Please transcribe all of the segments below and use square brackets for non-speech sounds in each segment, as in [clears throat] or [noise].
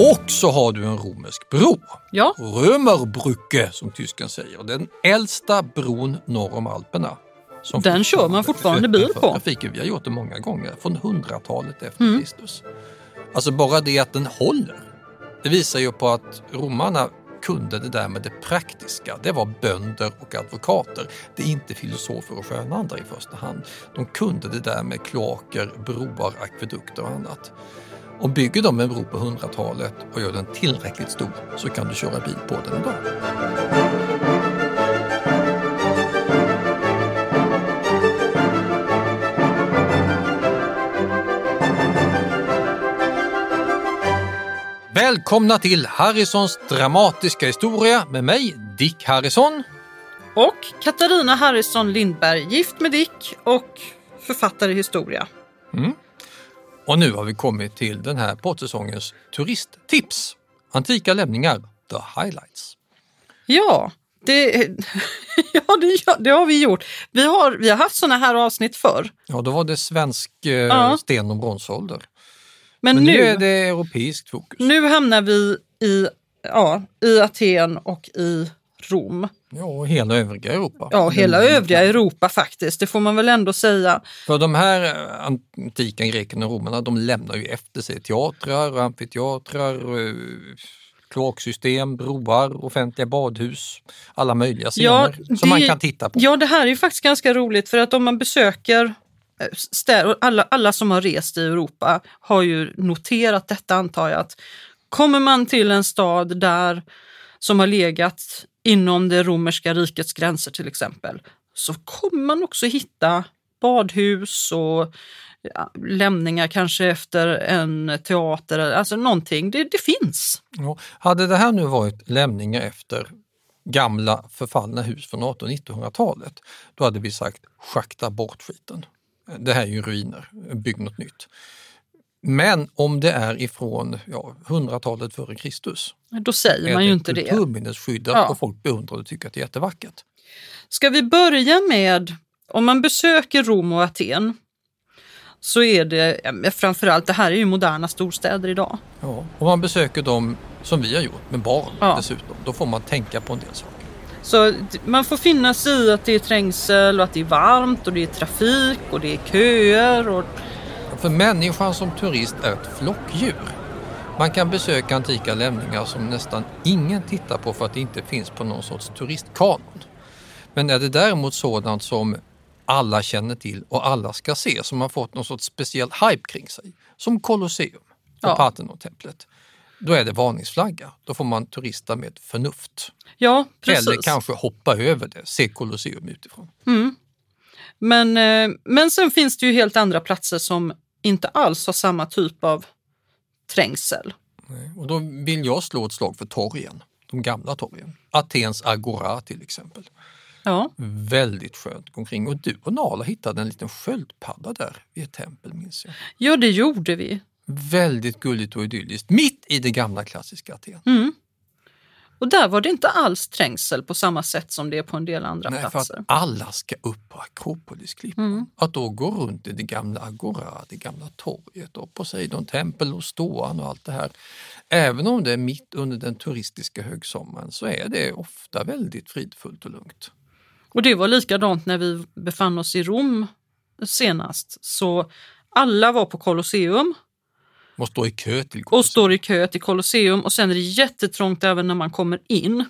Och så har du en romersk bro. Ja. Römerbrücke som tysken säger. Den äldsta bron norr om Alperna. Som Den kör man fortfarande bil på. Trafiken. Vi har gjort det många gånger, från 100-talet efter Mm. Kristus. Alltså bara det att den håller, det visar ju på att romarna kunde det där med det praktiska. Det var bönder och advokater. Det är inte filosofer och skönandar i första hand. De kunde det där med kloaker, broar, akvedukter och annat. Och bygger de en bro på 100-talet och gör den tillräckligt stor så kan du köra bil på den idag. Välkomna till Harrisons dramatiska historia med mig, Dick Harrison. Och Katarina Harrison Lindberg, gift med Dick och författare i historia. Och nu har vi kommit till den här poddsäsongens turisttips. Antika lämningar, the highlights. Ja, det, [laughs] ja, det, det har vi gjort. Vi har, vi har haft såna här avsnitt förr. Ja, då var det svensk eh, Ja. sten och bronsålder. Men, Men nu, nu, är det europeiskt fokus. nu hamnar vi i, ja, i Aten och i Rom. Ja, och hela övriga Europa. Ja, hela övriga Europa faktiskt, det får man väl ändå säga. För de här eh, antika grekerna och romarna, de lämnar ju efter sig teatrar, amfiteatrar, eh, kloaksystem, broar, offentliga badhus, alla möjliga scener det- som man kan titta på. Ja, det här är ju faktiskt ganska roligt för att om man besöker eh, städer, alla, alla som har rest i Europa har ju noterat detta antar jag. Att kommer man till en stad där som har legat inom det romerska rikets gränser till exempel så kommer man också hitta badhus och ja, lämningar kanske efter en teater, alltså någonting. Det, det finns. Ja, hade det här nu varit lämningar efter gamla förfallna hus från 1800-1900-talet då hade vi sagt schakta bort skiten. Det här är ju ruiner, bygg något nytt. Men om det är ifrån ja, 100-talet före Kristus, då säger man ju inte det. kulturminnesskyddat Ja. och folk beundrar och tycker att det är jättevackert. Ska vi börja med, om man besöker Rom och Aten så är det framförallt, det här är ju moderna storstäder idag. Ja. Om man besöker dem som vi har gjort med barn Ja. dessutom, då får man tänka på en del saker. Så man får finna sig i att det är trängsel och att det är varmt och det är trafik och det är köer. Och, För människan som turist är ett flockdjur. Man kan besöka antika lämningar som nästan ingen tittar på för att det inte finns på någon sorts turistkanon. Men är det däremot sådant som alla känner till och alla ska se, som har fått någon sorts speciell hype kring sig, som Colosseum och Ja. Parthenontemplet, då är det varningsflagga. Då får man turista med förnuft. ja, precis. Eller kanske hoppa över det, se Colosseum utifrån. Men, eh, men sen finns det ju helt andra platser som inte alls har samma typ av trängsel. Och då vill jag slå ett slag för torgen, de gamla torgen. Atens agora till exempel. Ja, Väldigt skönt att gå omkring. Och du och Nala hittade en liten sköldpadda där vid ett tempel minns jag. ja det gjorde vi. Väldigt gulligt och idylliskt, mitt i det gamla klassiska Aten. Mm. Och där var det inte alls trängsel på samma sätt som det är på en del andra Nej, för platser. att alla ska upp på Akropolisklippan. Mm. Att då gå runt i det gamla Agora, det gamla torget och Poseidon tempel och Stoan och allt det här. Även om det är mitt under den turistiska högsommaren så är det ofta väldigt fridfullt och lugnt. Och det var likadant när vi befann oss i Rom senast. Så alla var på Colosseum Man står i kö till och står i kö till Colosseum och sen är det jättetrångt även när man kommer in.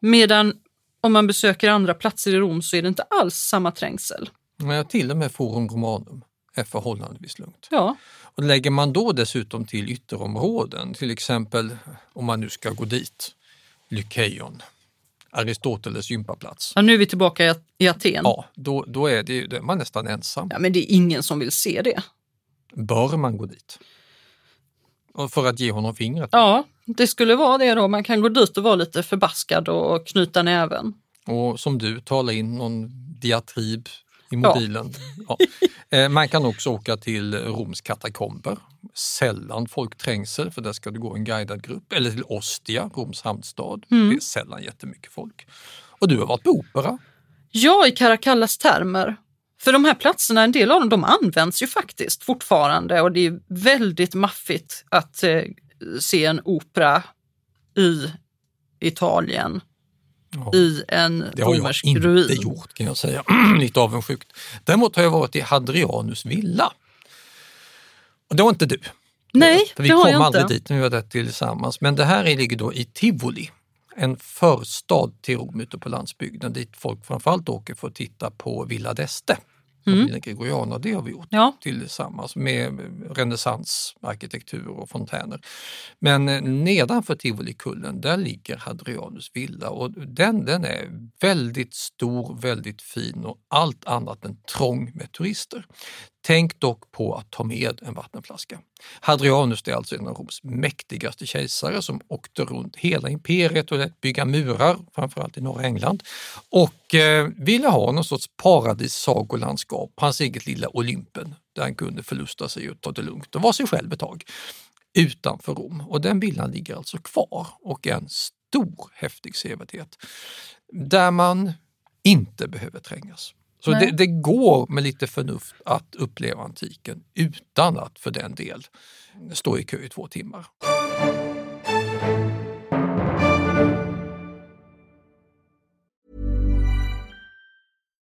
Medan om man besöker andra platser i Rom så är det inte alls samma trängsel. Men till och med Forum Romanum är förhållandevis lugnt. Ja, Och lägger man då dessutom till ytterområden, till exempel om man nu ska gå dit, Lykeion, Aristoteles gympaplats. ja nu är vi tillbaka i, i Aten. Ja, då, då, är det, ju- då är man nästan ensam. Ja, men det är ingen som vill se det. Bör man gå dit? Och För att ge honom fingret. Ja, det skulle vara det då. Man kan gå dit och vara lite förbaskad och knyta näven. Och som du, tala in någon diatrib i mobilen. Ja. [laughs] Eh, Man kan också åka till Roms katakomber. Sällan folkträngsel för där ska du gå en guidad grupp. Eller till Ostia, Roms hamnstad. Det är sällan jättemycket folk. Och du har varit på opera. Ja, i Caracallas termer. För de här platserna, en del av dem, de används ju faktiskt fortfarande och det är väldigt maffigt att eh, se en opera i Italien Ja. i en Det har jag romersk inte ruin. gjort kan jag säga. [clears throat] Lite avundsjukt. Däremot har jag varit i Hadrianus villa. Och det var inte du. Nej, För vi det har kom jag aldrig inte. dit när vi var där tillsammans. Men det här är- ligger då i Tivoli, en förstad till Rom ute på landsbygden dit folk framförallt åker för att titta på Villa d'Este. Mm. Gregoriana, det har vi gjort Ja, tillsammans med renässansarkitektur och fontäner. Men eh, nedanför Tivolikullen, där ligger Hadrianus villa och den, den är väldigt stor, väldigt fin och allt annat än trång med turister. Tänk dock på att ta med en vattenflaska. Hadrianus är alltså en av Roms mäktigaste kejsare som åkte runt hela imperiet och lät bygga murar, framförallt i norra England, och eh, ville ha någon sorts paradissagolandskap, hans eget lilla Olympen, där han kunde förlusta sig och ta det lugnt och vara sig själv ett tag utanför Rom. Och den villan ligger alltså kvar och är en stor häftig sevärdhet där man inte behöver trängas. Så det, det går med lite förnuft att uppleva antiken utan att för den del stå i kö i två timmar.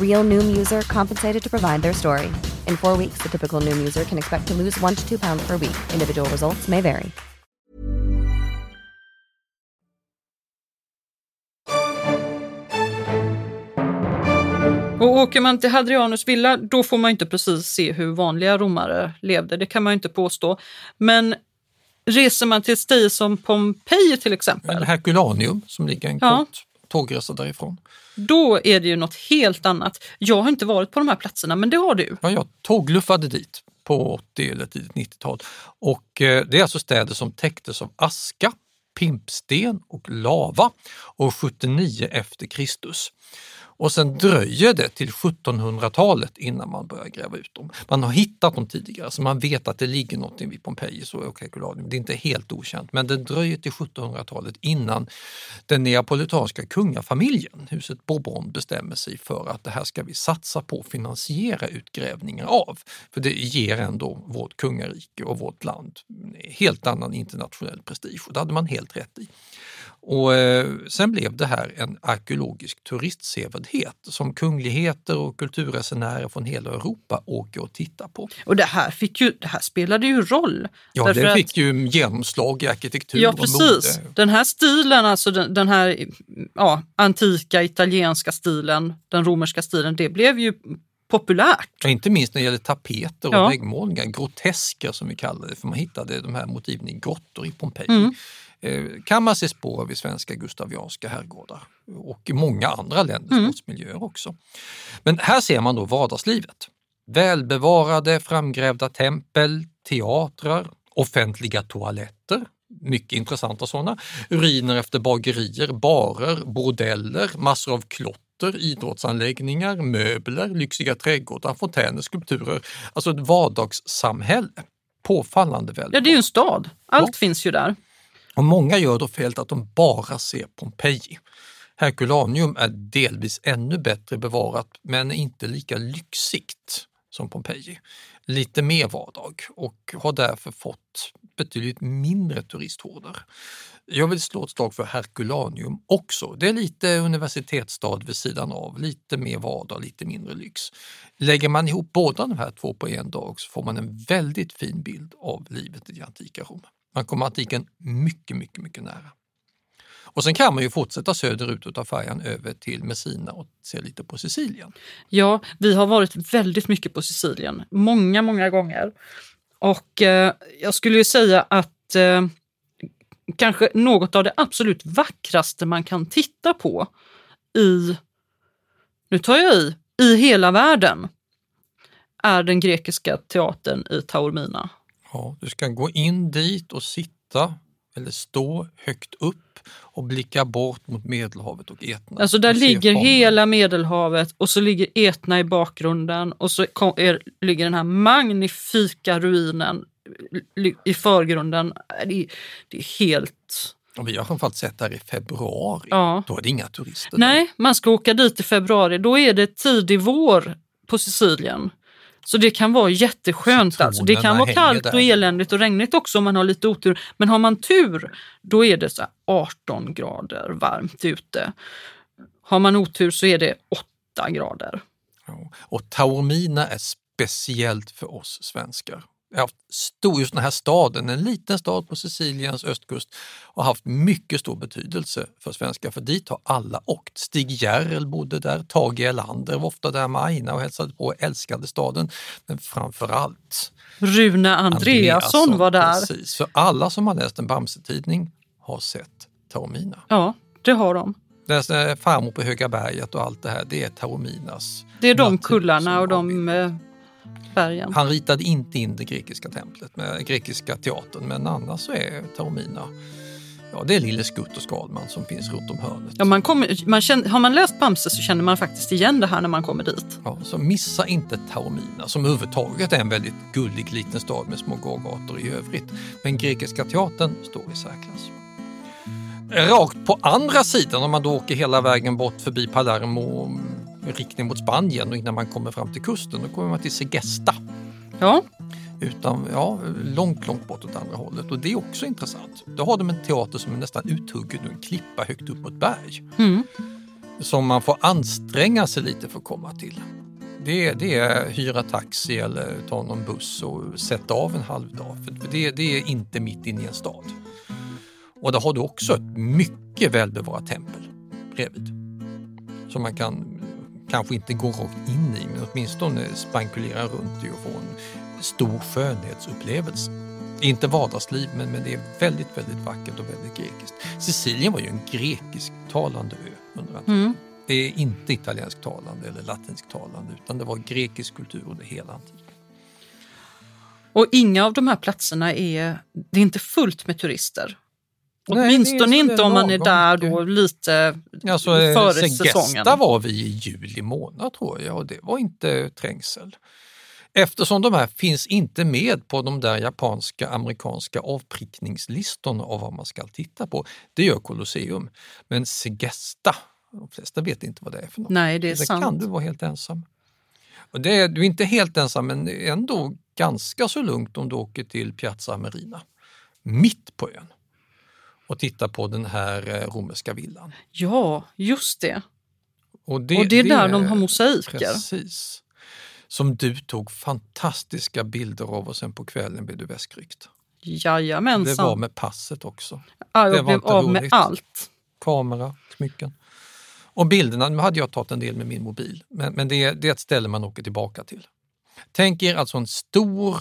Real Noom user compensated to provide their story. In four weeks, the typical Noom user can expect to lose one to two pounds per week. Individual results may vary. Och åker man till Hadrianus villa, då får man inte precis se hur vanliga romare levde. Det kan man inte påstå. Men reser man till ett ställe som Pompeji till exempel, Herculaneum som ligger en Ja. kort tågresa därifrån då är det ju något helt annat. Jag har inte varit på de här platserna, men det har du. Ja, jag tågluffade dit på 80 eller tidigt 90-tal. Och eh, det är alltså städer som täcktes av aska, pimpsten och lava och 79 efter Kristus. Och sen dröjer det till 1700-talet innan man börjar gräva ut dem. Man har hittat dem tidigare så man vet att det ligger någonting vid Pompeji och Herculaneum. Det är inte helt okänt men det dröjer till 1700-talet innan den neapolitanska kungafamiljen, huset Bourbon, bestämmer sig för att det här ska vi satsa på att finansiera utgrävningar av. För det ger ändå vårt kungarike och vårt land helt annan internationell prestige och det hade man helt rätt i. Och eh, sen blev det här en arkeologisk turistsevärdhet som kungligheter och kulturresenärer från hela Europa åker och tittar på. Och det här, fick ju, det här spelade ju roll. Ja, det att- fick ju genomslag i arkitektur Ja, och precis. mode. Den här stilen, alltså den, den här ja, antika italienska stilen, den romerska stilen, det blev ju populärt. Ja, inte minst när det gäller tapeter och Ja. väggmålningar, groteska som vi kallar det, för man hittade de här motiven i grottor i Pompeji. Mm. Eh, kan man se spår av i svenska gustavianska herrgårdar och i många andra länders Mm. slottsmiljöer också. Men här ser man då vardagslivet. Välbevarade framgrävda tempel, teatrar, offentliga toaletter, mycket intressanta sådana, uriner efter bagerier, barer, bordeller, massor av klotter, idrottsanläggningar, möbler, lyxiga trädgårdar, fontäner, skulpturer. Alltså ett vardagssamhälle. Påfallande väl. Ja, det är ju en stad. Allt finns ju där. Och många gör då felet att de bara ser Pompeji. Herculaneum är delvis ännu bättre bevarat men inte lika lyxigt som Pompeji. Lite mer vardag och har därför fått betydligt mindre turisthårdar. Jag vill slå ett slag för Herculaneum också. Det är lite universitetsstad vid sidan av, lite mer vardag, lite mindre lyx. Lägger man ihop båda de här två på en dag så får man en väldigt fin bild av livet i det antika Rom. Man kommer antiken mycket, mycket, mycket nära. Och sen kan man ju fortsätta söderut och ta färjan över till Messina och se lite på Sicilien. Ja, vi har varit väldigt mycket på Sicilien. Många, många gånger. Och eh, jag skulle ju säga att eh, kanske något av det absolut vackraste man kan titta på i, nu tar jag i, i hela världen är den grekiska teatern i Taormina. Ja, du ska gå in dit och sitta eller stå högt upp och blicka bort mot Medelhavet och Etna. Alltså där ligger formen. hela Medelhavet och så ligger Etna i bakgrunden och så kom- är, ligger den här magnifika ruinen i förgrunden. Det är, det är helt... Och vi har framförallt sett det här i februari. Ja. Då är det inga turister. där. Nej, man ska åka dit i februari. Då är det tidig vår på Sicilien. Så det kan vara jätteskönt. Alltså. Det kan vara kallt där. och eländigt och regnigt också om man har lite otur. Men har man tur, då är det så här 18 grader varmt ute. Har man otur så är det 8 grader. Ja. Och Taormina är speciellt för oss svenskar. Jag har haft stor, just den här staden, en liten stad på Siciliens östkust, har haft mycket stor betydelse för svenskar, för dit har alla åkt. Stig Järrel bodde där, Tage Erlander var ofta där med Aina och hälsade på och älskade staden. Men framför allt Rune Andreasson var där. Precis, för alla som har läst en Bamse-tidning har sett Taormina. Ja, det har de. Farmor på Höga berget och allt det här, det är Taorminas Det är de kullarna och de bergen. Han ritade inte in det grekiska templet med grekiska teatern, men annars så är Taormina, ja det är Lille Skutt och Skalman som finns runt om hörnet. Ja, man kommer, man känner, har man läst Bamse så känner man faktiskt igen det här när man kommer dit. Ja, så missa inte Taormina som överhuvudtaget är en väldigt gullig liten stad med små gågator i övrigt. Men grekiska teatern står i särklass. Rakt på andra sidan, om man då åker hela vägen bort förbi Palermo riktning mot Spanien och innan man kommer fram till kusten, då kommer man till Segesta. Ja, Utan, ja, långt, långt bort åt andra hållet. Och det är också intressant. Då har de en teater som är nästan uthuggen ur en klippa högt upp ett berg. Mm. Som man får anstränga sig lite för att komma till. Det, är- det är hyra taxi eller ta någon buss och sätta av en halv dag. För för det, det är inte mitt inne i en stad. Och där har du också ett mycket välbevarat tempel bredvid. Som man kan kanske inte gå rakt in i men åtminstone spankulera runt i och få en stor skönhetsupplevelse. Inte vardagsliv men, men det är väldigt, väldigt vackert och väldigt grekiskt. Sicilien var ju en grekisktalande ö under antiken. Mm. Det är inte italiensktalande eller latinsktalande utan det var grekisk kultur under hela antiken. och inga av de här platserna är, det är inte fullt med turister. Nej, Åtminstone så inte om man är där då lite Alltså, före säsongen. var vi i juli månad tror jag och det var inte trängsel. Eftersom de här finns inte med på de där japanska amerikanska avprickningslistorna av vad man ska titta på. Det gör Colosseum. Men Segesta, de flesta vet inte vad det är för något. Nej, det är Där sant. kan du vara helt ensam. Och det är, du är inte helt ensam men ändå ganska så lugnt om du åker till Piazza Marina, mitt på ön och tittar på den här eh, romerska villan. Ja, just det. Och det, Och det är där de har mosaiker. Precis. Som du tog fantastiska bilder av och sen på kvällen blev du väskryckt. Jajamensan. Det var med passet också. ja, det jag var blev av med roligt. allt. Kamera, smycken. Och bilderna, nu hade jag tagit en del med min mobil, men, men det, är- det är ett ställe man åker tillbaka till. Tänk er alltså en stor,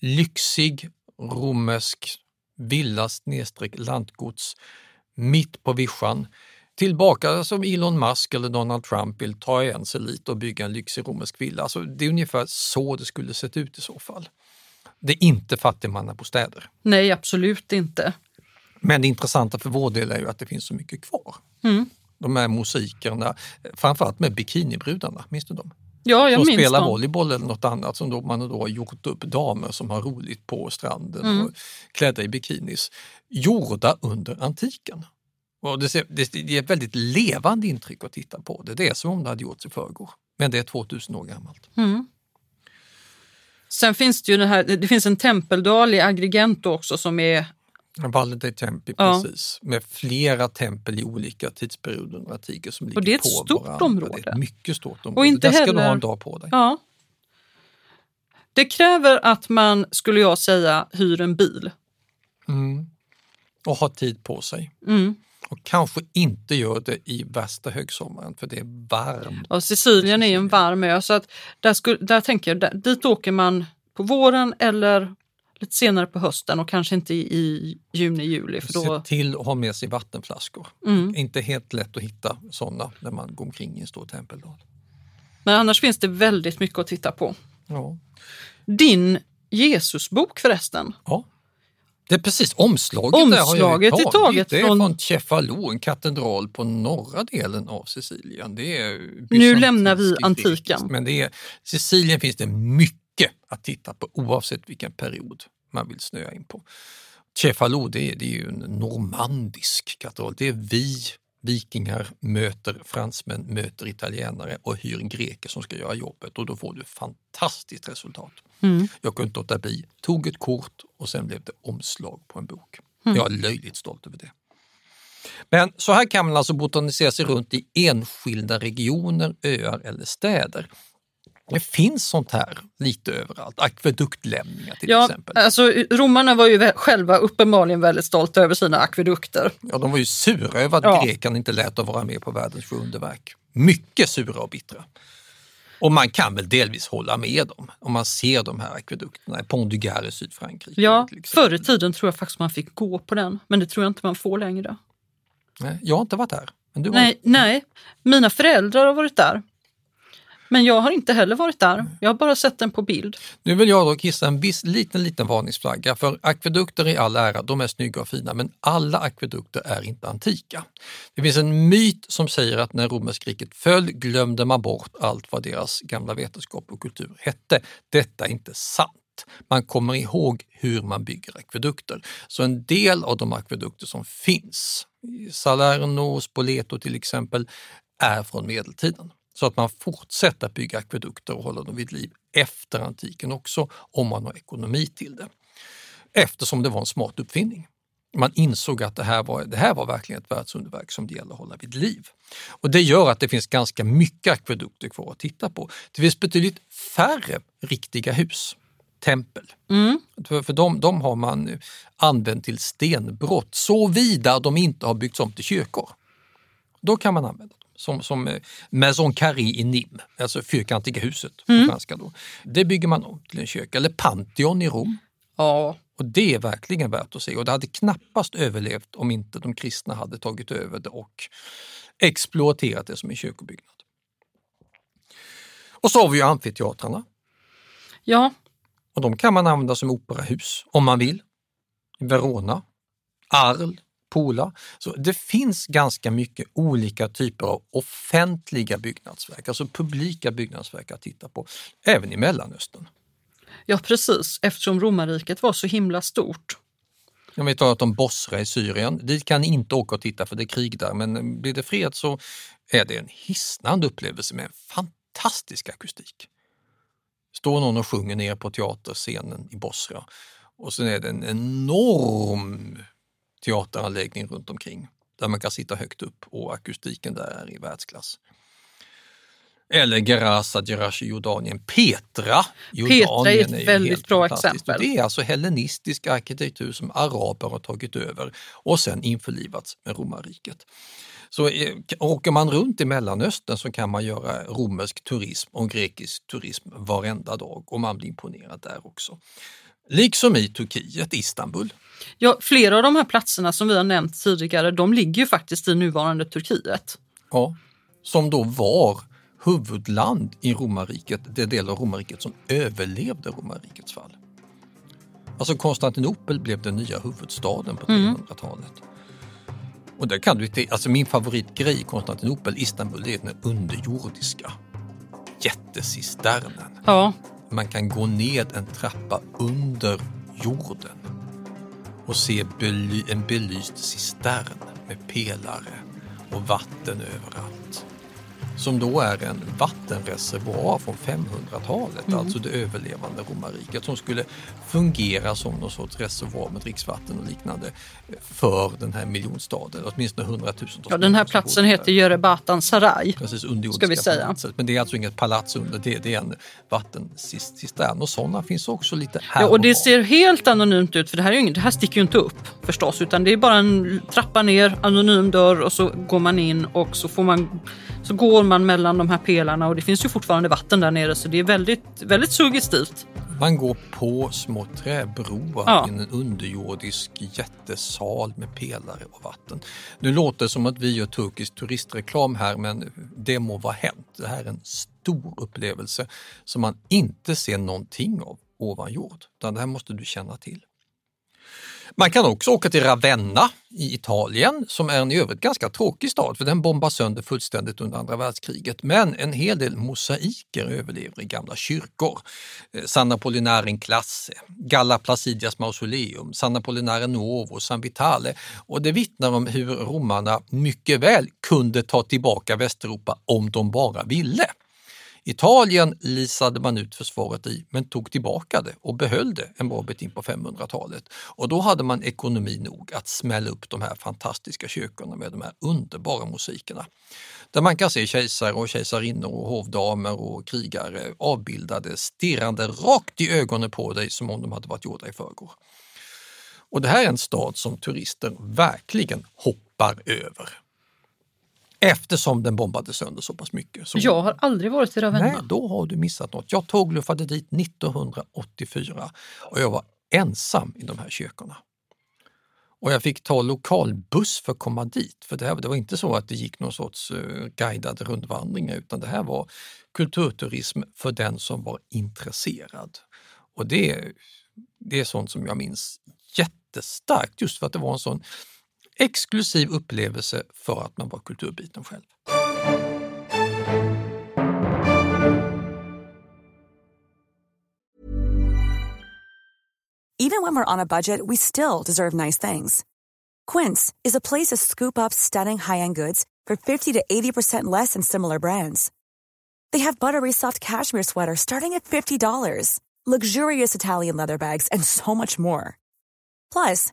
lyxig, romersk villa lantgods mitt på vischan. Tillbaka som Elon Musk eller Donald Trump vill ta igen sig lite och bygga en lyxig romersk villa. Alltså, det är ungefär så det skulle sett ut i så fall. Det är inte fattigmannabostäder. Nej, absolut inte. Men det intressanta för vår del är ju att det finns så mycket kvar. Mm. De här musikerna, framförallt med bikinibrudarna, minns du dem? Ja, jag som minns spelar dem. volleyboll eller något annat som då man då har gjort upp damer som har roligt på stranden Mm. och klädda i bikinis. Gjorda under antiken. Och det, ser, det, det är ett väldigt levande intryck att titta på det. Det är som om det hade gjorts i förrgår. Men det är 2000 år gammalt. Mm. Sen finns det ju den här, det finns en tempeldal i Agrigento också som är Valle dei Tempi, Ja. precis. Med flera tempel i olika tidsperioder under antiken som ligger Och det är ett på stort varandra. område. Det är ett mycket stort område. Och inte Där ska du ha en dag på dig. Ja. Det kräver att man, skulle jag säga, hyr en bil. Mm. Och ha tid på sig. Mm. Och kanske inte gör det i värsta högsommaren för det är varmt. Och Sicilien är ju en varm ö så att där, skulle, där tänker jag, där, dit åker man på våren eller lite senare på hösten och kanske inte i, juni, juli. För då, Se till att ha med sig vattenflaskor. Mm. Inte helt lätt att hitta sådana när man går omkring i en stor tempeldal. men annars finns det väldigt mycket att titta på. Ja. Din Jesusbok förresten. ja. Det är precis omslaget. där har jag Omslaget taget Det är från- från Cefalù, en katedral på norra delen av Sicilien. Det är Nu lämnar vi antiken. Men det är, Sicilien finns det mycket att titta på oavsett vilken period man vill snöa in på. Cefalù det är, det är ju en normandisk katedral. Det är vi vikingar möter fransmän, möter italienare och hyr greker som ska göra jobbet och då får du fantastiskt resultat. Mm. Jag kunde inte låta bli, tog ett kort och sen blev det omslag på en bok. Mm. Jag är löjligt stolt över det. Men så här kan man alltså botanisera sig runt i enskilda regioner, öar eller städer. Det finns sånt här lite överallt, akveduktlämningar till Ja, exempel. alltså, romarna var ju själva uppenbarligen väldigt stolta över sina akvedukter. Ja, de var ju sura över att Ja. grekerna inte lät att vara med på världens sju underverk. Mycket sura och bittra. Och man kan väl delvis hålla med dem om man ser de här akvedukterna Pont du Gard i Sydfrankrike. Ja, förr i tiden tror jag faktiskt man fick gå på den, men det tror jag inte man får längre. Nej, jag har inte varit här. Men du. Nej, nej, mina föräldrar har varit där. Men jag har inte heller varit där. Jag har bara sett den på bild. Nu vill jag dock hissa en viss, liten, liten varningsflagga för akvedukter i all ära, de är snygga och fina, men alla akvedukter är inte antika. Det finns en myt som säger att när romerskriket föll glömde man bort allt vad deras gamla vetenskap och kultur hette. Detta är inte sant. Man kommer ihåg hur man bygger akvedukter. Så en del av de akvedukter som finns, i Salerno, Spoleto till exempel, är från medeltiden. Så att man fortsätter bygga akvedukter och hålla dem vid liv efter antiken också, om man har ekonomi till det. Eftersom det var en smart uppfinning. Man insåg att det här var, det här var verkligen ett världsunderverk som det gäller att hålla vid liv. Och det gör att det finns ganska mycket akvedukter kvar att titta på. Det finns betydligt färre riktiga hus, tempel. Mm. För, för de, de har man använt till stenbrott, såvida de inte har byggts om till kyrkor. Då kan man använda dem. Som, som eh, Maison Carré i Nîmes, alltså fyrkantiga huset på Mm. franska. Då. Det bygger man om till en kyrka. Eller Pantheon i Rom. Ja, Och det är verkligen värt att se och det hade knappast överlevt om inte de kristna hade tagit över det och exploaterat det som en kyrkobyggnad. Och så har vi ju amfiteatrarna ja, och de kan man använda som operahus om man vill. Verona, Arles, Pola. Så det finns ganska mycket olika typer av offentliga byggnadsverk, alltså publika byggnadsverk att titta på, även i Mellanöstern. ja, precis. Eftersom romarriket var så himla stort. Om vi talat om Bosra i Syrien, dit kan ni inte åka och titta för det är krig där, men blir det fred så är det en hisnande upplevelse med en fantastisk akustik. Står någon och sjunger ner på teaterscenen i Bosra och sen är det en enorm teateranläggning runt omkring där man kan sitta högt upp och akustiken där är i världsklass. Eller Gerasa, Gerashi, Jordanien. Petra, Jordanien ett ju väldigt bra exempel. Det är alltså hellenistisk arkitektur som araber har tagit över och sen införlivats med romarriket. Så eh, åker man runt i Mellanöstern så kan man göra romersk turism och grekisk turism varenda dag och man blir imponerad där också. Liksom i Turkiet, Istanbul. Ja, flera av de här platserna som vi har nämnt tidigare, de ligger ju faktiskt i nuvarande Turkiet. Ja, som då var huvudland i romarriket, det del av romarriket som överlevde romarrikets fall. Alltså Konstantinopel blev den nya huvudstaden på 300-talet. Och där kan du, alltså min favoritgrej i Konstantinopel, Istanbul, det är den underjordiska jättecisternen. Ja, man kan gå ned en trappa under jorden och se bely en belyst cistern med pelare och vatten överallt. Som då är en vattenreservoar från 500-talet, Mm. alltså det överlevande romarriket som skulle fungera som någon sorts reservoar med dricksvatten och liknande för den här miljonstaden, åtminstone hundratusentals ja den här platsen heter Yerebatan Saray. Precis, ska vi säga. palatset. Men det är alltså inget palats under, det, det är en vattencistern och sådana finns också lite här Ja, och det var. ser helt anonymt ut för det här, är ju inget, det här sticker ju inte upp förstås utan det är bara en trappa ner, anonym dörr och så går man in och så, får man, så går man mellan de här pelarna och det finns ju fortfarande vatten där nere så det är väldigt, väldigt suggestivt. Man går på små träbroar Ja. i en underjordisk jättesal med pelare och vatten. Nu låter det som att vi gör turkisk turistreklam här men det må vara hänt. Det här är en stor upplevelse som man inte ser någonting av ovan jord. Utan det här måste du känna till. Man kan också åka till Ravenna i Italien som är en i övrigt ganska tråkig stad för den bombas sönder fullständigt under andra världskriget. Men en hel del mosaiker överlever i gamla kyrkor. Sanna San Apollinare in Classe, Galla Placidias mausoleum, San Apollinare Nuovo, San Vitale. Och det vittnar om hur romarna mycket väl kunde ta tillbaka Västeuropa om de bara ville. Italien lisade man ut försvaret i men tog tillbaka det och behöll det en bra bit in på 500-talet. Och då hade man ekonomi nog att smälla upp de här fantastiska kyrkorna med de här underbara musikerna. Där man kan se kejsare och kejsarinnor och hovdamer och krigare avbildade stirrande rakt i ögonen på dig som om de hade varit gjorda i förrgår. Och det här är en stad som turister verkligen hoppar över. Eftersom den bombades sönder så pass mycket. Så Jag har aldrig varit i Ravenna. Nej, då har du missat något. Jag tågluffade dit 1984 och jag var ensam i de här kyrkorna. Och jag fick ta lokalbuss för att komma dit. För det, här, det var inte så att det gick någon sorts uh, guidad rundvandring utan det här var kulturturism för den som var intresserad. Och det, det är sånt som jag minns jättestarkt just för att det var en sån exklusiv upplevelse för att man var kulturbiten själv. Even when we're on a budget, we still deserve nice things. Quince is a place to scoop up stunning high-end goods for 50 to 80% less than similar brands. They have buttery soft cashmere sweaters starting at $50, luxurious Italian leather bags, and so much more. Plus,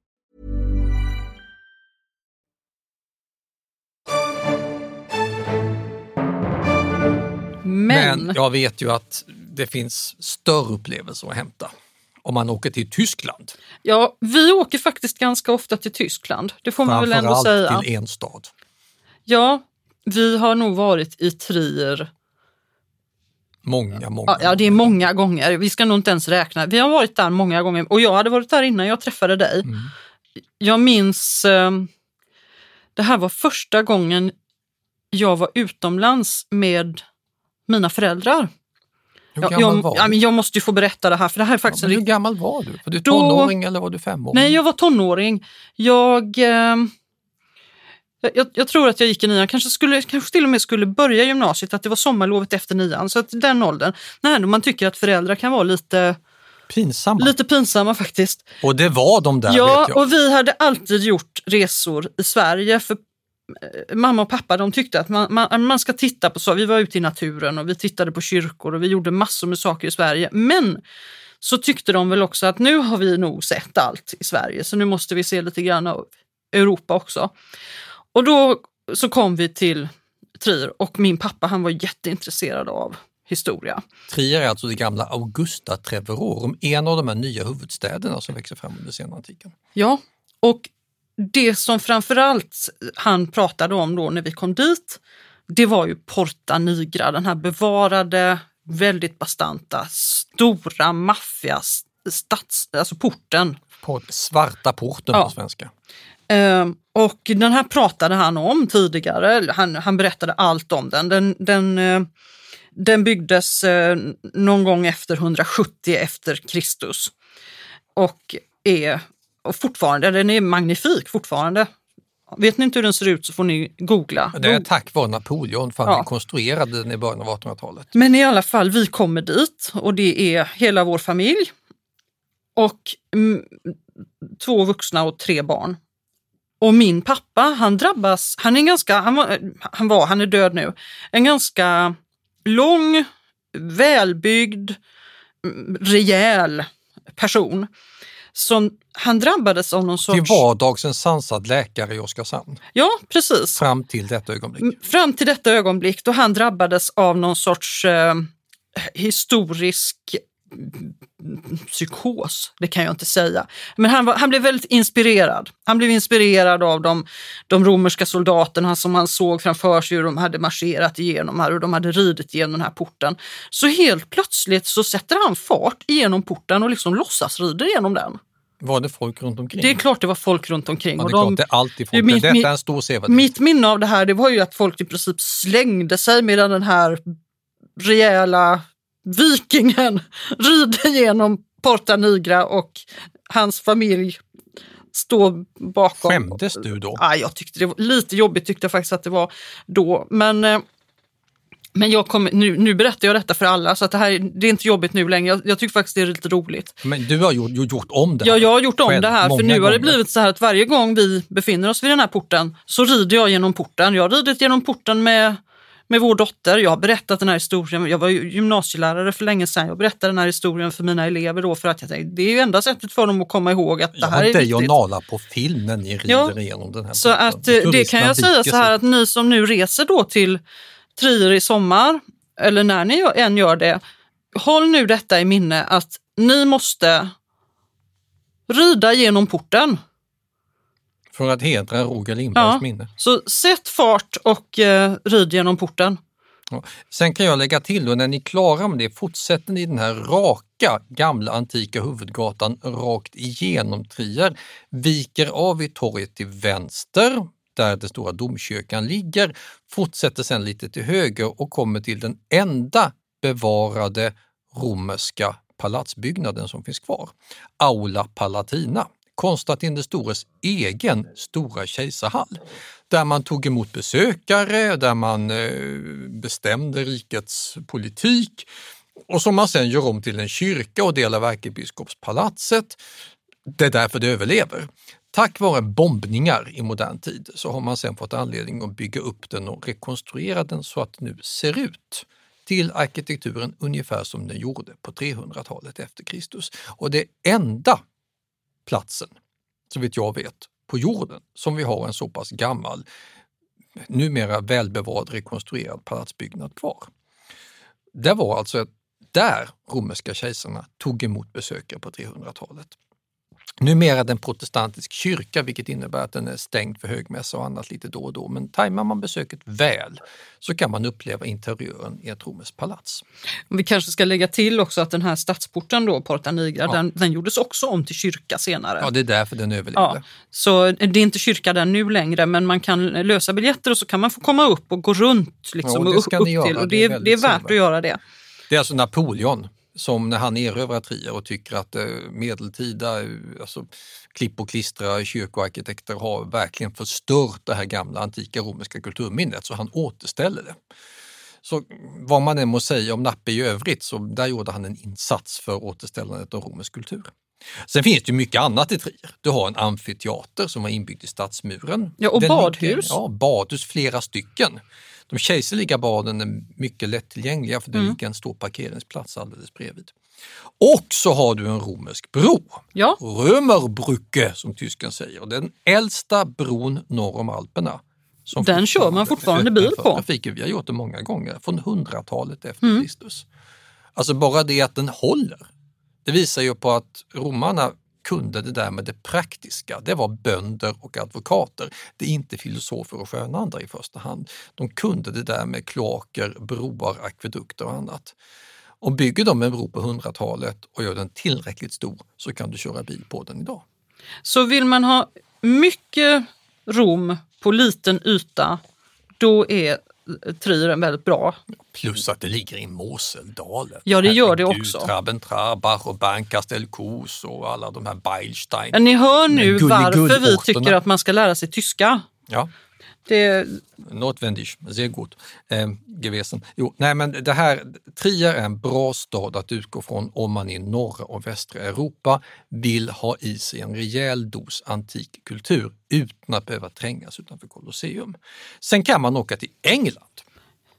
Men, Men jag vet ju att det finns större upplevelser att hämta om man åker till Tyskland. ja, vi åker faktiskt ganska ofta till Tyskland. Det får man väl ändå Framförallt säga. till en stad. Ja, vi har nog varit i Trier Många, många. Ja, det är många gånger. Vi ska nog inte ens räkna. Vi har varit där många gånger och jag hade varit där innan jag träffade dig. Mm. Jag minns, eh, det här var första gången jag var utomlands med mina föräldrar. Hur Jag, gammal jag, var ja, du? jag måste ju få berätta det här för det här är faktiskt Ja, hur gammal var du? Var du Då- tonåring eller var du femåring? Nej, jag var tonåring. Jag, eh, jag- jag, jag tror att jag gick i nian, kanske, skulle, kanske till och med skulle börja gymnasiet, att det var sommarlovet efter nian. Så att den åldern, när man tycker att föräldrar kan vara lite, Pinsamma. lite pinsamma faktiskt. Och det var de där ja, vet jag. och vi hade alltid gjort resor i Sverige. För Mamma och pappa de tyckte att man, man, man ska titta på så. Vi var ute i naturen och vi tittade på kyrkor och vi gjorde massor med saker i Sverige. Men så tyckte de väl också att nu har vi nog sett allt i Sverige så nu måste vi se lite grann av Europa också. Och då så kom vi till Trier och min pappa han var jätteintresserad av historia. Trier är alltså det gamla Augusta Treverorum, en av de här nya huvudstäderna som växer fram under senantiken. Ja, och det som framförallt han pratade om då när vi kom dit, det var ju Porta Nigra, den här bevarade, väldigt bastanta, stora maffia stads, alltså porten. På svarta porten Ja. på svenska. Ehm, och den här pratade han om tidigare, han, han berättade allt om den. Den, den, eh, den byggdes eh, någon gång efter 170 efter Kristus och är och fortfarande, den är magnifik fortfarande. Vet ni inte hur den ser ut så får ni googla. Det är tack vare Napoleon för han Ja. rekonstruerade den i början av 1800-talet. Men i alla fall, vi kommer dit och det är hela vår familj och mm, två vuxna och tre barn. Och min pappa, han drabbas, han är ganska, han var, han, var, han är död nu, en ganska lång, välbyggd, rejäl person. Som, han drabbades av någon Till sorts... vardags en sansad läkare i Oskarshamn. Ja, precis. Fram till detta ögonblick. Mm, Fram till detta ögonblick då han drabbades av någon sorts eh, historisk psykos, det kan jag inte säga. Men han, var, han blev väldigt inspirerad. Han blev inspirerad av de, de romerska soldaterna som han såg framför sig hur de hade marscherat igenom här och de hade ridit igenom den här porten. Så helt plötsligt så sätter han fart igenom porten och liksom låtsas rider igenom den. Var det folk runt omkring? Det är klart det var folk runt omkring. Ja, och det är de- klart, det är alltid folk. Mitt- Detta är en stor sevärdhet. mitt minne av det här det var ju att folk i princip slängde sig medan den här rejäla vikingen rider genom Porta Nigra och hans familj står bakom. Skämdes du då? Ja, jag tyckte det var lite jobbigt tyckte jag faktiskt att det var då. Men, eh, men jag kommer, nu, nu berättar jag detta för alla så att det, här, det är inte jobbigt nu längre. Jag, jag tycker faktiskt det är lite roligt. Men du har gjort, gjort om det här. Ja, jag har gjort om själv det här för nu har det gånger. blivit så här att varje gång vi befinner oss vid den här porten så rider jag genom porten. Jag har ridit genom porten med, med vår dotter. Jag har berättat den här historien. Jag var gymnasielärare för länge sedan. Jag berättade den här historien för mina elever då för att jag tänkte det är ju enda sättet för dem att komma ihåg att det Jag här har är viktigt. Nala på film när ni rider Ja, igenom den här Så porten. att eh, det kan jag säga så här att ni som nu reser då till Trier i sommar eller när ni än gör det, håll nu detta i minne att ni måste rida genom porten. För att hedra Roger Lindbergs Ja. minne. Så sätt fart och eh, rid genom porten. Ja. Sen kan jag lägga till då, när ni är klara med det, fortsätter ni den här raka gamla antika huvudgatan rakt igenom Trier, viker av i torget till vänster, där den stora domkyrkan ligger, fortsätter sen lite till höger och kommer till den enda bevarade romerska palatsbyggnaden som finns kvar, Aula Palatina. Konstantin den stores egen stora kejsarhall där man tog emot besökare, där man eh, bestämde rikets politik och som man sen gör om till en kyrka och del av ärkebiskopspalatset. Det är därför det överlever. Tack vare bombningar i modern tid så har man sen fått anledning att bygga upp den och rekonstruera den så att det nu ser ut till arkitekturen ungefär som den gjorde på 300-talet efter Kristus. Och det enda platsen, så vitt jag vet, på jorden som vi har en så pass gammal, numera välbevarad rekonstruerad palatsbyggnad kvar. Det var alltså där romerska kejsarna tog emot besökare på 300-talet. Numera är det en protestantisk kyrka vilket innebär att den är stängd för högmässa och annat lite då och då. Men tajmar man besöket väl så kan man uppleva interiören i ett romerskt palats. Vi kanske ska lägga till också att den här stadsporten då, Porta Nigra, Ja. den, den gjordes också om till kyrka senare. Ja, det är därför den överlevde. Ja, så det är inte kyrka där nu längre, men man kan lösa biljetter och så kan man få komma upp och gå runt. Liksom, Ja, det och upp göra. till. Och Det är det är värt att göra det. Det är alltså Napoleon som när han erövrar Trier och tycker att eh, medeltida eh, alltså, klipp och klistra kyrkoarkitekter har verkligen förstört det här gamla antika romerska kulturminnet så han återställer det. Så vad man än må säga om Nappe i övrigt så där gjorde han en insats för återställandet av romersk kultur. Sen finns det mycket annat i Trier. Du har en amfiteater som var inbyggd i stadsmuren. Ja, och Den badhus. Ligger, ja, badhus, flera stycken. De kejserliga baden är mycket lättillgängliga för det Mm. ligger en stor parkeringsplats alldeles bredvid. Och så har du en romersk bro, Ja. Römerbrücke som tysken säger. Den äldsta bron norr om Alperna. som Den kör man fortfarande bil på. Trafiken. Vi har gjort det många gånger, från hundratalet efter Mm. Kristus. Alltså bara det att den håller, det visar ju på att romarna kunde det där med det praktiska. Det var bönder och advokater. Det är inte filosofer och skönandar i första hand. De kunde det där med kloaker, broar, akvedukter och annat. Och bygger de en bro på 100-talet och gör den tillräckligt stor så kan du köra bil på den idag. Så vill man ha mycket Rom på liten yta, då är eh, Trier en väldigt bra. Plus att det ligger i Moseldalen. Ja, det gör det också. Traben-Trarbach och Bankastel-Kos och alla de här Beilstein. Ja, ni hör nu Men varför vi tycker att man ska lära sig tyska. Ja, Det, notwendig, sehr gut eh, gewesen. Jo, nej men det här, Trier är en bra stad att utgå från om man i norra och västra Europa vill ha i sig en rejäl dos antik kultur utan att behöva trängas utanför Colosseum. Sen kan man åka till England.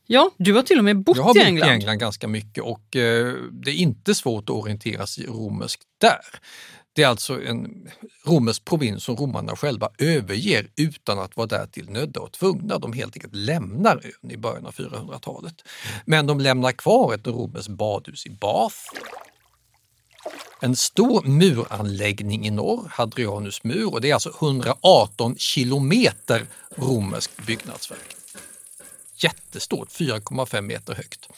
Ja, du har till och med bott Jag har i bott England. i England ganska mycket och eh, det är inte svårt att orientera sig romerskt där. Det är alltså en romersk provins som romarna själva överger utan att vara därtill nödda och tvungna. De helt enkelt lämnar ön i början av 400-talet. Men de lämnar kvar ett romerskt badhus i Bath. En stor muranläggning i norr, Hadrianus mur, och det är alltså 118 kilometer romerskt byggnadsverk. Jättestort, 4,5 meter högt.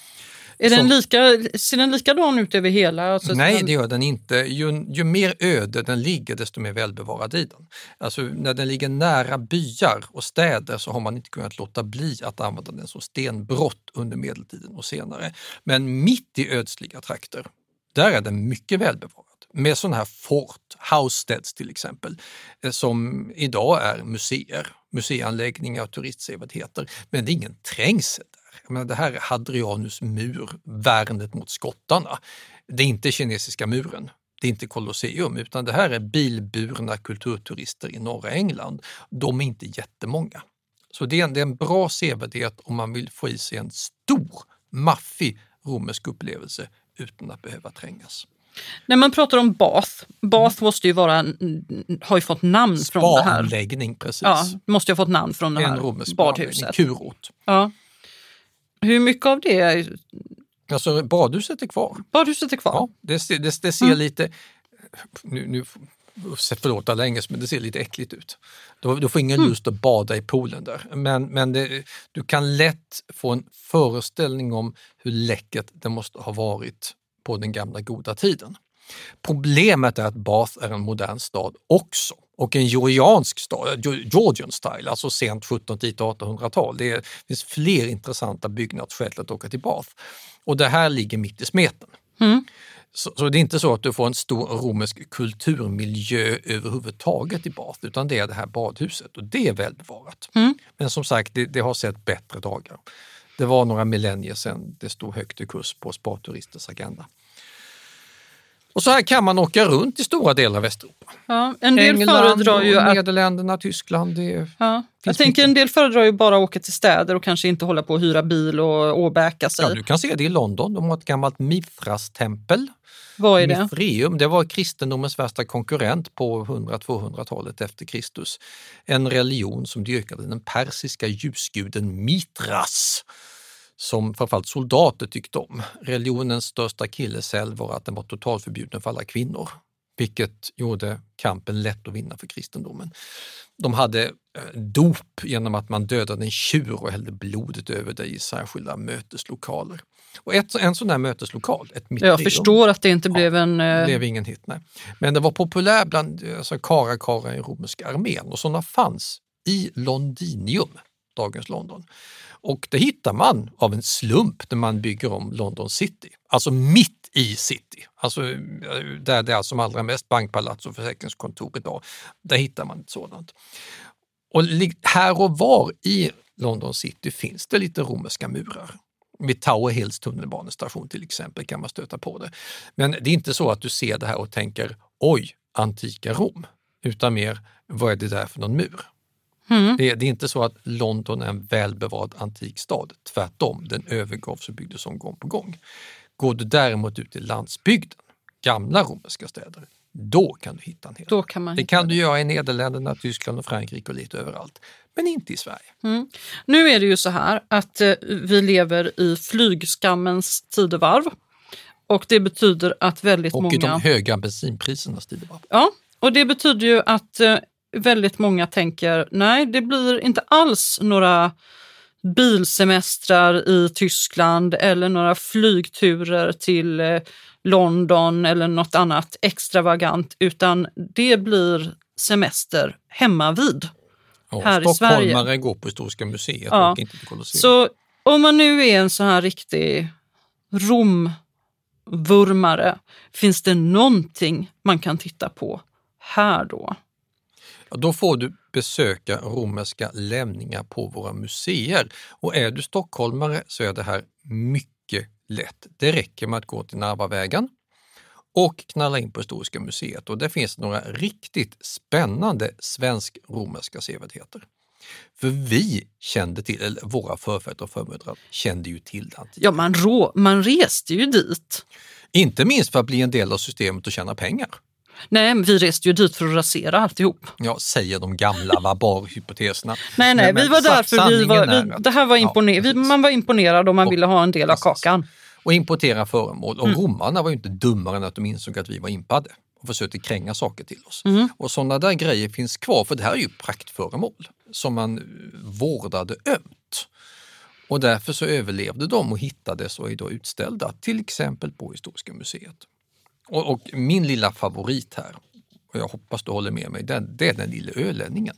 Är den lika, ser den likadan ut över hela? Alltså, Nej, den, det gör den inte. Ju, ju mer öde den ligger, desto mer välbevarad är den. Alltså, när den ligger nära byar och städer så har man inte kunnat låta bli att använda den som stenbrott under medeltiden och senare. Men mitt i ödsliga trakter, där är den mycket välbevarad. Med sådana här fort, housesteads till exempel, eh, som idag är museer, museianläggningar och turistsevärdheter. Men det är ingen trängsel där. Jag menar, det här är Hadrianus mur, värnet mot skottarna. Det är inte kinesiska muren, det är inte Colosseum, utan det här är bilburna kulturturister i norra England. De är inte jättemånga. Så det är en, det är en bra sevärdhet om man vill få i sig en stor, maffig romersk upplevelse utan att behöva trängas. När man pratar om Bath, Bath måste ju vara, en- har ju fått namn från det här. Spaanläggning, precis. Ja, måste ju ha fått namn från det en här romersk badhuset. Kurort. Ja. Hur mycket av det? är- Alltså badhuset är kvar. Badhuset är kvar? Ja, det, ser- det, det ser Mm. lite, nu, nu förlåt alla engelska, men det ser lite äckligt ut. Du, du får ingen Mm. lust att bada i poolen där, men, men det, du kan lätt få en föreställning om hur läckert det måste ha varit på den gamla goda tiden. Problemet är att Bath är en modern stad också och en georgiansk stad, Ge- Georgian style, alltså sent 1700 tidigt 1800-tal. Det finns fler intressanta byggnadsskäl att åka till Bath. Och det här ligger mitt i smeten. Mm. Så, så det är inte så att du får en stor romersk kulturmiljö överhuvudtaget i Bath, utan det är det här badhuset och det är välbevarat. Mm. Men som sagt, det, det har sett bättre dagar. Det var några millennier sedan det stod högt i kurs på sparturisters agenda. Och så här kan man åka runt i stora delar av Västeuropa. Ja, en del England, föredrar ju att Nederländerna, Tyskland. Det Ja. Jag tänker mycket. en del föredrar ju bara att åka till städer och kanske inte hålla på och hyra bil och åbäka sig. ja, du kan se det i London. De har ett gammalt Mithras-tempel. Vad är det? Mithrium, det var kristendomens värsta konkurrent på 100-200-talet efter Kristus. En religion som dyrkade den persiska ljusguden Mithras som framförallt soldater tyckte om. Religionens största akilleshäl var att den var totalförbjuden för alla kvinnor. vilket gjorde kampen lätt att vinna för kristendomen. De hade eh, dop genom att man dödade en tjur och hällde blodet över det i särskilda möteslokaler. Och ett, en sån där möteslokal, ett mitteum, Jag förstår att det inte blev en... eh, blev ingen hit. Nej. Men det var populär bland alltså, karakara i romerska armén och sådana fanns i Londinium, dagens London. Och det hittar man av en slump när man bygger om London city, alltså mitt i city. Alltså eh, där det är som allra mest bankpalats och försäkringskontor idag. Där hittar man ett sådant. Och här och var i London city finns det lite romerska murar. Vid Tower Hills tunnelbanestation till exempel kan man stöta på det. Men det är inte så att du ser det här och tänker oj, antika Rom, utan mer vad är det där för någon mur? Mm. Det, det är inte så att London är en välbevarad antik stad. Tvärtom, den övergavs och byggdes om gång på gång. Går du däremot ut i landsbygden, gamla romerska städer, då kan du hitta en hel Då kan Det kan du göra i Nederländerna, Tyskland och Frankrike och lite överallt. Men inte i Sverige. Mm. Nu är det ju så här att eh, vi lever i flygskammens tidevarv. Och det betyder att väldigt Och många... i de höga bensinprisernas tidevarv. Ja, och det betyder ju att eh, väldigt många tänker nej, det blir inte alls några bilsemestrar i Tyskland eller några flygturer till eh, London eller något annat extravagant, utan det blir semester hemma vid. Ja, här i Sverige. Stockholmare går på Historiska museet Ja. och inte till Colosseum. Så om man nu är en så här riktig Romvurmare, finns det någonting man kan titta på här då? Då får du besöka romerska lämningar på våra museer. Och är du stockholmare så är det här mycket lätt. Det räcker med att gå till Narvavägen och knalla in på Historiska museet och det finns några riktigt spännande svensk-romerska sevärdheter. För vi kände till, eller våra förfäder och förmödrar kände ju till det. Ja, man, rå, man reste ju dit. Inte minst för att bli en del av systemet och tjäna pengar. Nej, vi reste ju dit för att rasera alltihop. Ja, säger de gamla vabar-hypoteserna. [laughs] Nej, nej, Men- vi var där för vi var, vi, det här var Ja, imponer, precis. man var imponerad och man ville ha en del av kakan. och importera föremål. Och Mm. romarna var ju inte dummare än att de insåg att vi var impade och försökte kränga saker till oss. Mm. Och sådana där grejer finns kvar, för det här är ju praktföremål som man eh, vårdade ömt. Och därför så överlevde de och hittades och är då utställda, till exempel på Historiska museet. Och, och min lilla favorit här, och jag hoppas du håller med mig, den, det är den lilla ölänningen.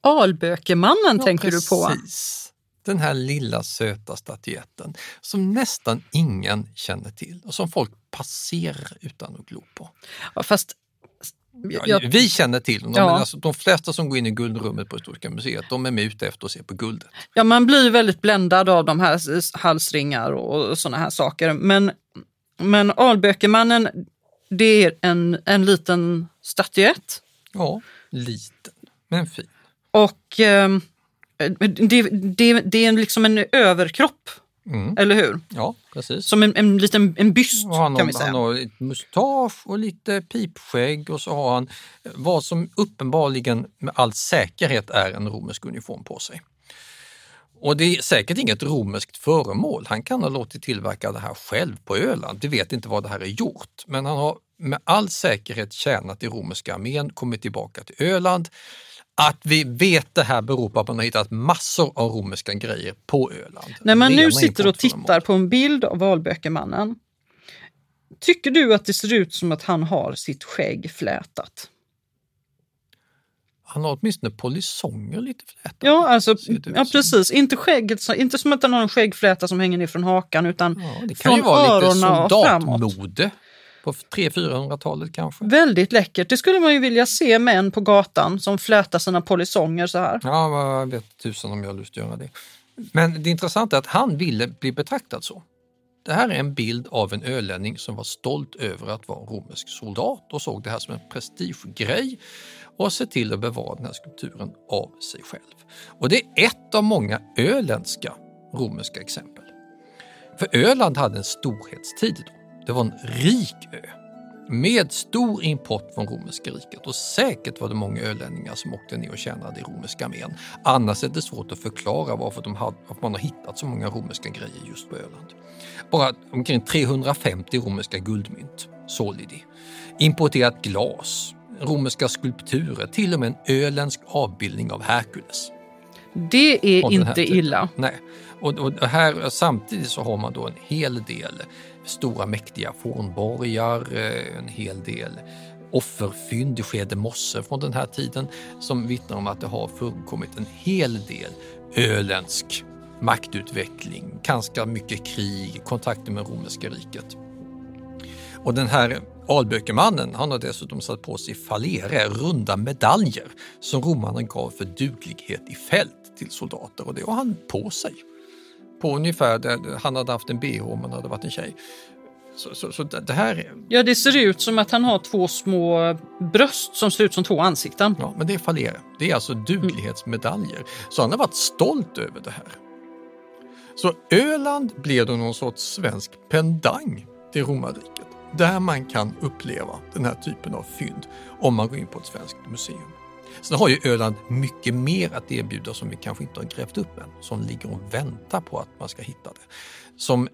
Albökemannen Ja, tänker du på? precis. Den här lilla söta statyetten som nästan ingen känner till och som folk passerar utan att glo på. Ja, fast Ja, jag- Vi känner till honom, Ja. men alltså, de flesta som går in i guldrummet på Historiska museet, de är med ute efter att se på guldet. Ja, man blir väldigt bländad av de här halsringar och såna här saker. Men, men Albökemannen, det är en, en liten statyett. Ja, liten men fin. Och ehm, det, det, det är liksom en överkropp, Mm. eller hur? Ja, precis. Som en, en liten en byst han, kan vi har, säga. han har ett mustasch och lite pipskägg och så har han eh, vad som uppenbarligen med all säkerhet är en romersk uniform på sig. Och det är säkert inget romerskt föremål. Han kan ha låtit tillverka det här själv på Öland. Vi vet inte vad det här är gjort, men han har med all säkerhet tjänat i romerska armén, kommit tillbaka till Öland. Att vi vet det här beror på att man har hittat massor av romerska grejer på Öland. När man nu Rena sitter och tittar på en bild av Albökemannen, tycker du att det ser ut som att han har sitt skägg flätat? Han har åtminstone polisonger lite flätat. Ja, alltså, ja precis. Inte, skägget, inte som att han har en skäggfläta som hänger ner från hakan, utan Ja, det kan från ju vara lite öronen och framåt. soldatmode på 300-400-talet kanske. Väldigt läckert. Det skulle man ju vilja se män på gatan som flätar sina polisonger så här. Ja, jag vet tusan om jag har lust att göra det. Men det intressanta är att han ville bli betraktad så. Det här är en bild av en ölänning som var stolt över att vara romersk soldat och såg det här som en prestigegrej och se till att bevara den här skulpturen av sig själv. Och det är ett av många öländska romerska exempel. För Öland hade en storhetstid då. Det var en rik ö med stor import från romerska riket och säkert var det många ölänningar som åkte ner och tjänade i romerska armén. Annars är det svårt att förklara varför, de hade, varför man har hittat så många romerska grejer just på Öland. Bara omkring 350 romerska guldmynt solidi, importerat glas, romerska skulpturer, till och med en öländsk avbildning av Herkules. Det är inte illa. Nej, och, och här, samtidigt så har man då en hel del stora mäktiga fornborgar, eh, en hel del offerfynd i Skede mosse från den här tiden som vittnar om att det har förekommit en hel del öländsk maktutveckling, ganska mycket krig, kontakter med romerska riket. Och den här Albökemannen, han har dessutom satt på sig falere, runda medaljer som romarna gav för duglighet i fält till soldater och det har han på sig. På ungefär där han hade haft en bh om han hade varit en tjej. Så, så, så det här är, Ja, det ser ut som att han har två små bröst som ser ut som två ansikten. ja, men det är falere. Det är alltså duglighetsmedaljer. Så han har varit stolt över det här. Så Öland blev då någon sorts svensk pendang till romarriket där man kan uppleva den här typen av fynd om man går in på ett svenskt museum. Sen har ju Öland mycket mer att erbjuda som vi kanske inte har grävt upp än, som ligger och väntar på att man ska hitta det. Som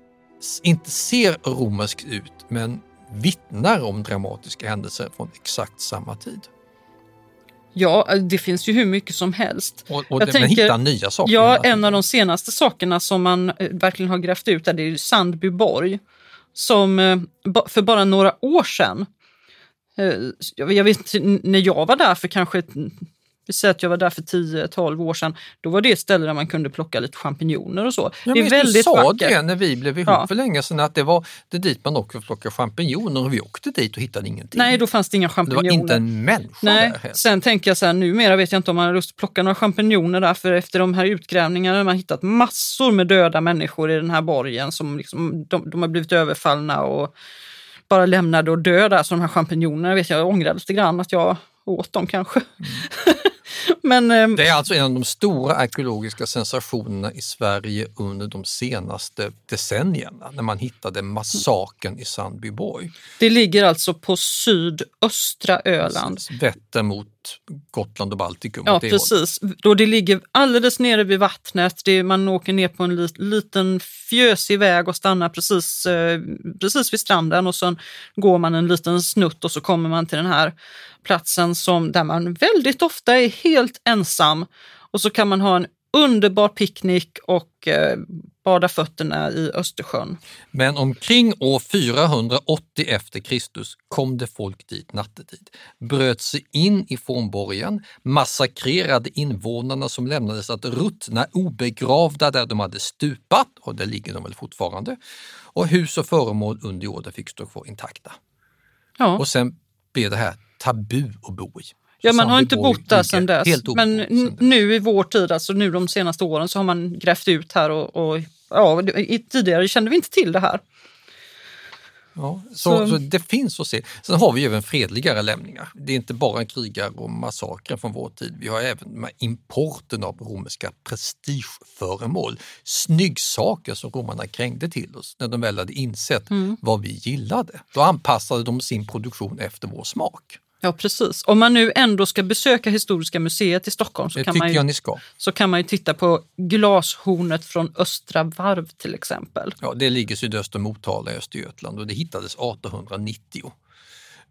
inte ser romerskt ut men vittnar om dramatiska händelser från exakt samma tid. Ja, det finns ju hur mycket som helst. Och, och Jag tänker- hitta nya saker. Ja, en av de senaste sakerna som man eh, verkligen har grävt ut är det är ju Sandbyborg. Som eh, för bara några år sedan, eh, jag vet inte, när jag var där för kanske, vi säger att jag var där för 10-12 år sedan, då var det ett ställe där man kunde plocka lite champinjoner och så. Ja, det är väldigt du sa vackert. det när vi blev ihop Ja. för länge sedan att det var det dit man åkte för att plocka champinjoner och vi åkte dit och hittade ingenting. Nej, då fanns det inga det champinjoner. var inte en människa Nej, där. heller. sen tänker jag så här, numera vet jag inte om man har lust att plocka några champinjoner där, för efter de här utgrävningarna har man hittat massor med döda människor i den här borgen som liksom, de, de har blivit överfallna och bara lämnade och döda. Så de här champinjonerna vet jag, jag ångrar lite grann att jag åt dem kanske. [laughs] [laughs] Men ehm, Det är alltså en av de stora arkeologiska sensationerna i Sverige under de senaste decennierna när man hittade massakern i Sandbyborg. det ligger alltså på sydöstra Öland. Vätter mot Gotland och Baltikum. Ja, hållet. precis. Då det ligger alldeles nere vid vattnet. Det, man åker ner på en lit, liten fjösig väg och stannar precis, eh, precis vid stranden och sen går man en liten snutt och så kommer man till den här platsen som, där man väldigt ofta är helt ensam. Och så kan man ha en underbar picknick och eh, bada fötterna i Östersjön. Men omkring år 480 efter Kristus kom det folk dit nattetid, bröt sig in i fornborgen, massakrerade invånarna som lämnades att ruttna obegravda där de hade stupat, och där ligger de väl fortfarande, och hus och föremål under jorden fick stå kvar intakta. Ja. Och sen blev det här tabu att bo i. Ja, man har inte bott där sedan dess. Men nu i vår tid, alltså nu de senaste åren, så har man grävt ut här och, och ja, tidigare kände vi inte till det här. Ja, så, Så- så det finns att se. Sen har vi även fredligare lämningar. Det är inte bara krigar och massakrer från vår tid. Vi har även med importen av romerska prestigeföremål. Snyggsaker som romarna krängde till oss när de väl hade insett Mm. vad vi gillade. Då anpassade de sin produktion efter vår smak. Ja, precis. Om man nu ändå ska besöka Historiska museet i Stockholm så Det kan, man ju, så kan man ju titta på glashornet från Östra Varv till exempel. Ja, det ligger sydöst om Motala i Östergötland och det hittades 1890.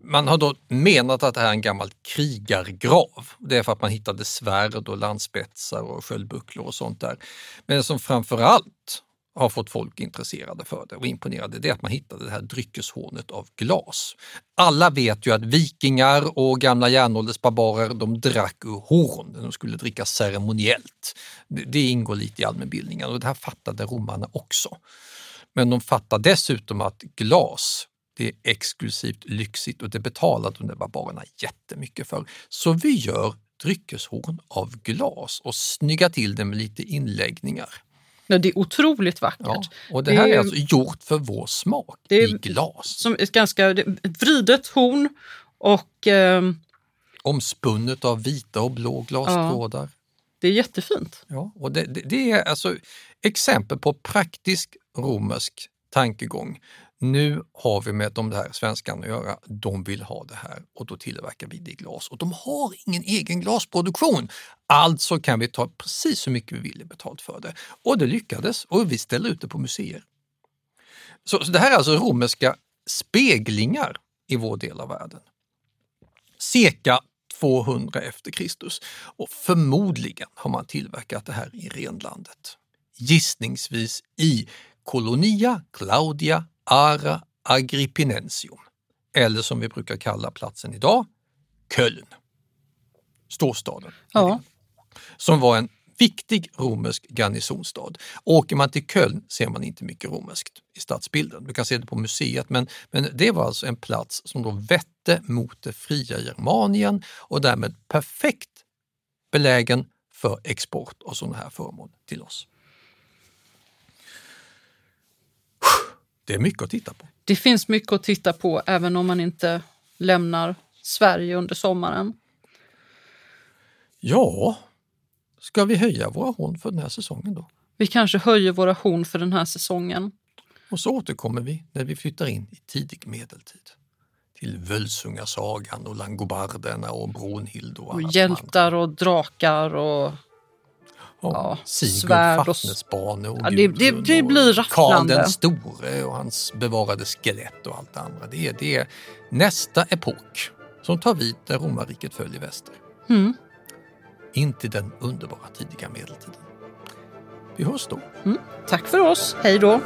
Man har då menat att det här är en gammal krigargrav. Det är för att man hittade svärd och landspetsar och sköldbucklor och sånt där. Men som framförallt har fått folk intresserade för det och imponerade, det är att man hittade det här dryckeshornet av glas. Alla vet ju att vikingar och gamla järnåldersbarbarer, de drack ur horn. De skulle dricka ceremoniellt. Det, det ingår lite i allmänbildningen och det här fattade romarna också. Men de fattar dessutom att glas, det är exklusivt lyxigt och det betalade de där barbarerna jättemycket för. Så vi gör dryckeshorn av glas och snyggar till det med lite inläggningar. Ja, det är otroligt vackert. Ja, och det här Det är är- alltså gjort för vår smak Det är- i glas. Som ett ganska ett vridet horn och ehm, Omspunnet av vita och blå glastrådar. det är jättefint. Ja, och det, det, det är alltså exempel på praktisk romersk tankegång. Nu har vi med de här svenskarna att göra. De vill ha det här och då tillverkar vi det i glas. Och de har ingen egen glasproduktion. Alltså kan vi ta precis hur mycket vi vill i betalt för det. Och det lyckades och vi ställer ut det på museer. Så, så det här är alltså romerska speglingar i vår del av världen. Cirka 200 efter Kristus och förmodligen har man tillverkat det här i renlandet. Gissningsvis i Colonia Claudia Ara Agrippinensium, eller som vi brukar kalla platsen idag, Köln. Storstaden. Ja. Som var en viktig romersk garnisonstad. Åker man till Köln ser man inte mycket romerskt i stadsbilden. Du kan se det på museet, men, men det var alltså en plats som då vette mot det fria Germanien och därmed perfekt belägen för export av sådana här föremål till oss. Det är mycket att titta på. Det finns mycket att titta på även om man inte lämnar Sverige under sommaren. Ja, ska vi höja våra horn för den här säsongen då? Vi kanske höjer våra horn för den här säsongen. Och så återkommer vi när vi flyttar in i tidig medeltid. Till Völsungasagan och Langobarderna och Brunhild och, Och hjältar och drakar och Ja, Sigurd svärd och- Fafnesbane och Ja, det- det- det blir Karl rafflande. den store och hans bevarade skelett och allt det andra. Det är, det är nästa epok som tar vid där romarriket föll i väster. Mm. Inte den underbara tidiga medeltiden. Vi hörs då. Mm. Tack för oss. Hej då.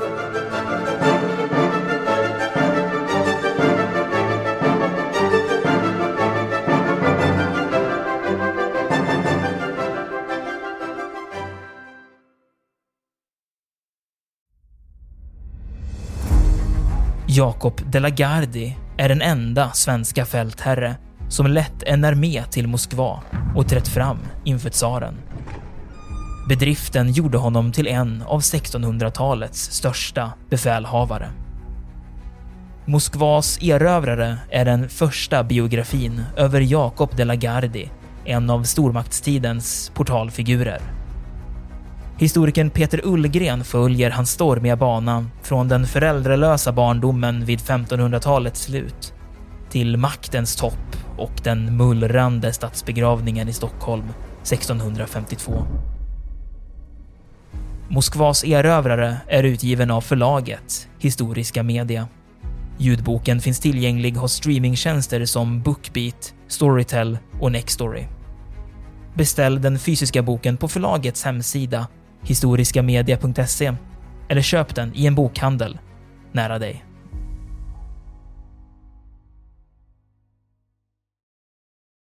Jakob de la Gardie är den enda svenska fältherre som lett en armé till Moskva och trätt fram inför tsaren. Bedriften gjorde honom till en av 1600-talets största befälhavare. Moskvas erövrare är den första biografin över Jakob de la Gardie, en av stormaktstidens portalfigurer. Historikern Peter Ullgren följer hans stormiga bana från den föräldralösa barndomen vid 1500-talets slut till maktens topp och den mullrande statsbegravningen i Stockholm 1652. Moskvas erövrare är utgiven av förlaget Historiska Media. Ljudboken finns tillgänglig hos streamingtjänster som Bookbeat, Storytel och Nextory. Beställ den fysiska boken på förlagets hemsida historiskamedia.se eller köp den i en bokhandel nära dig.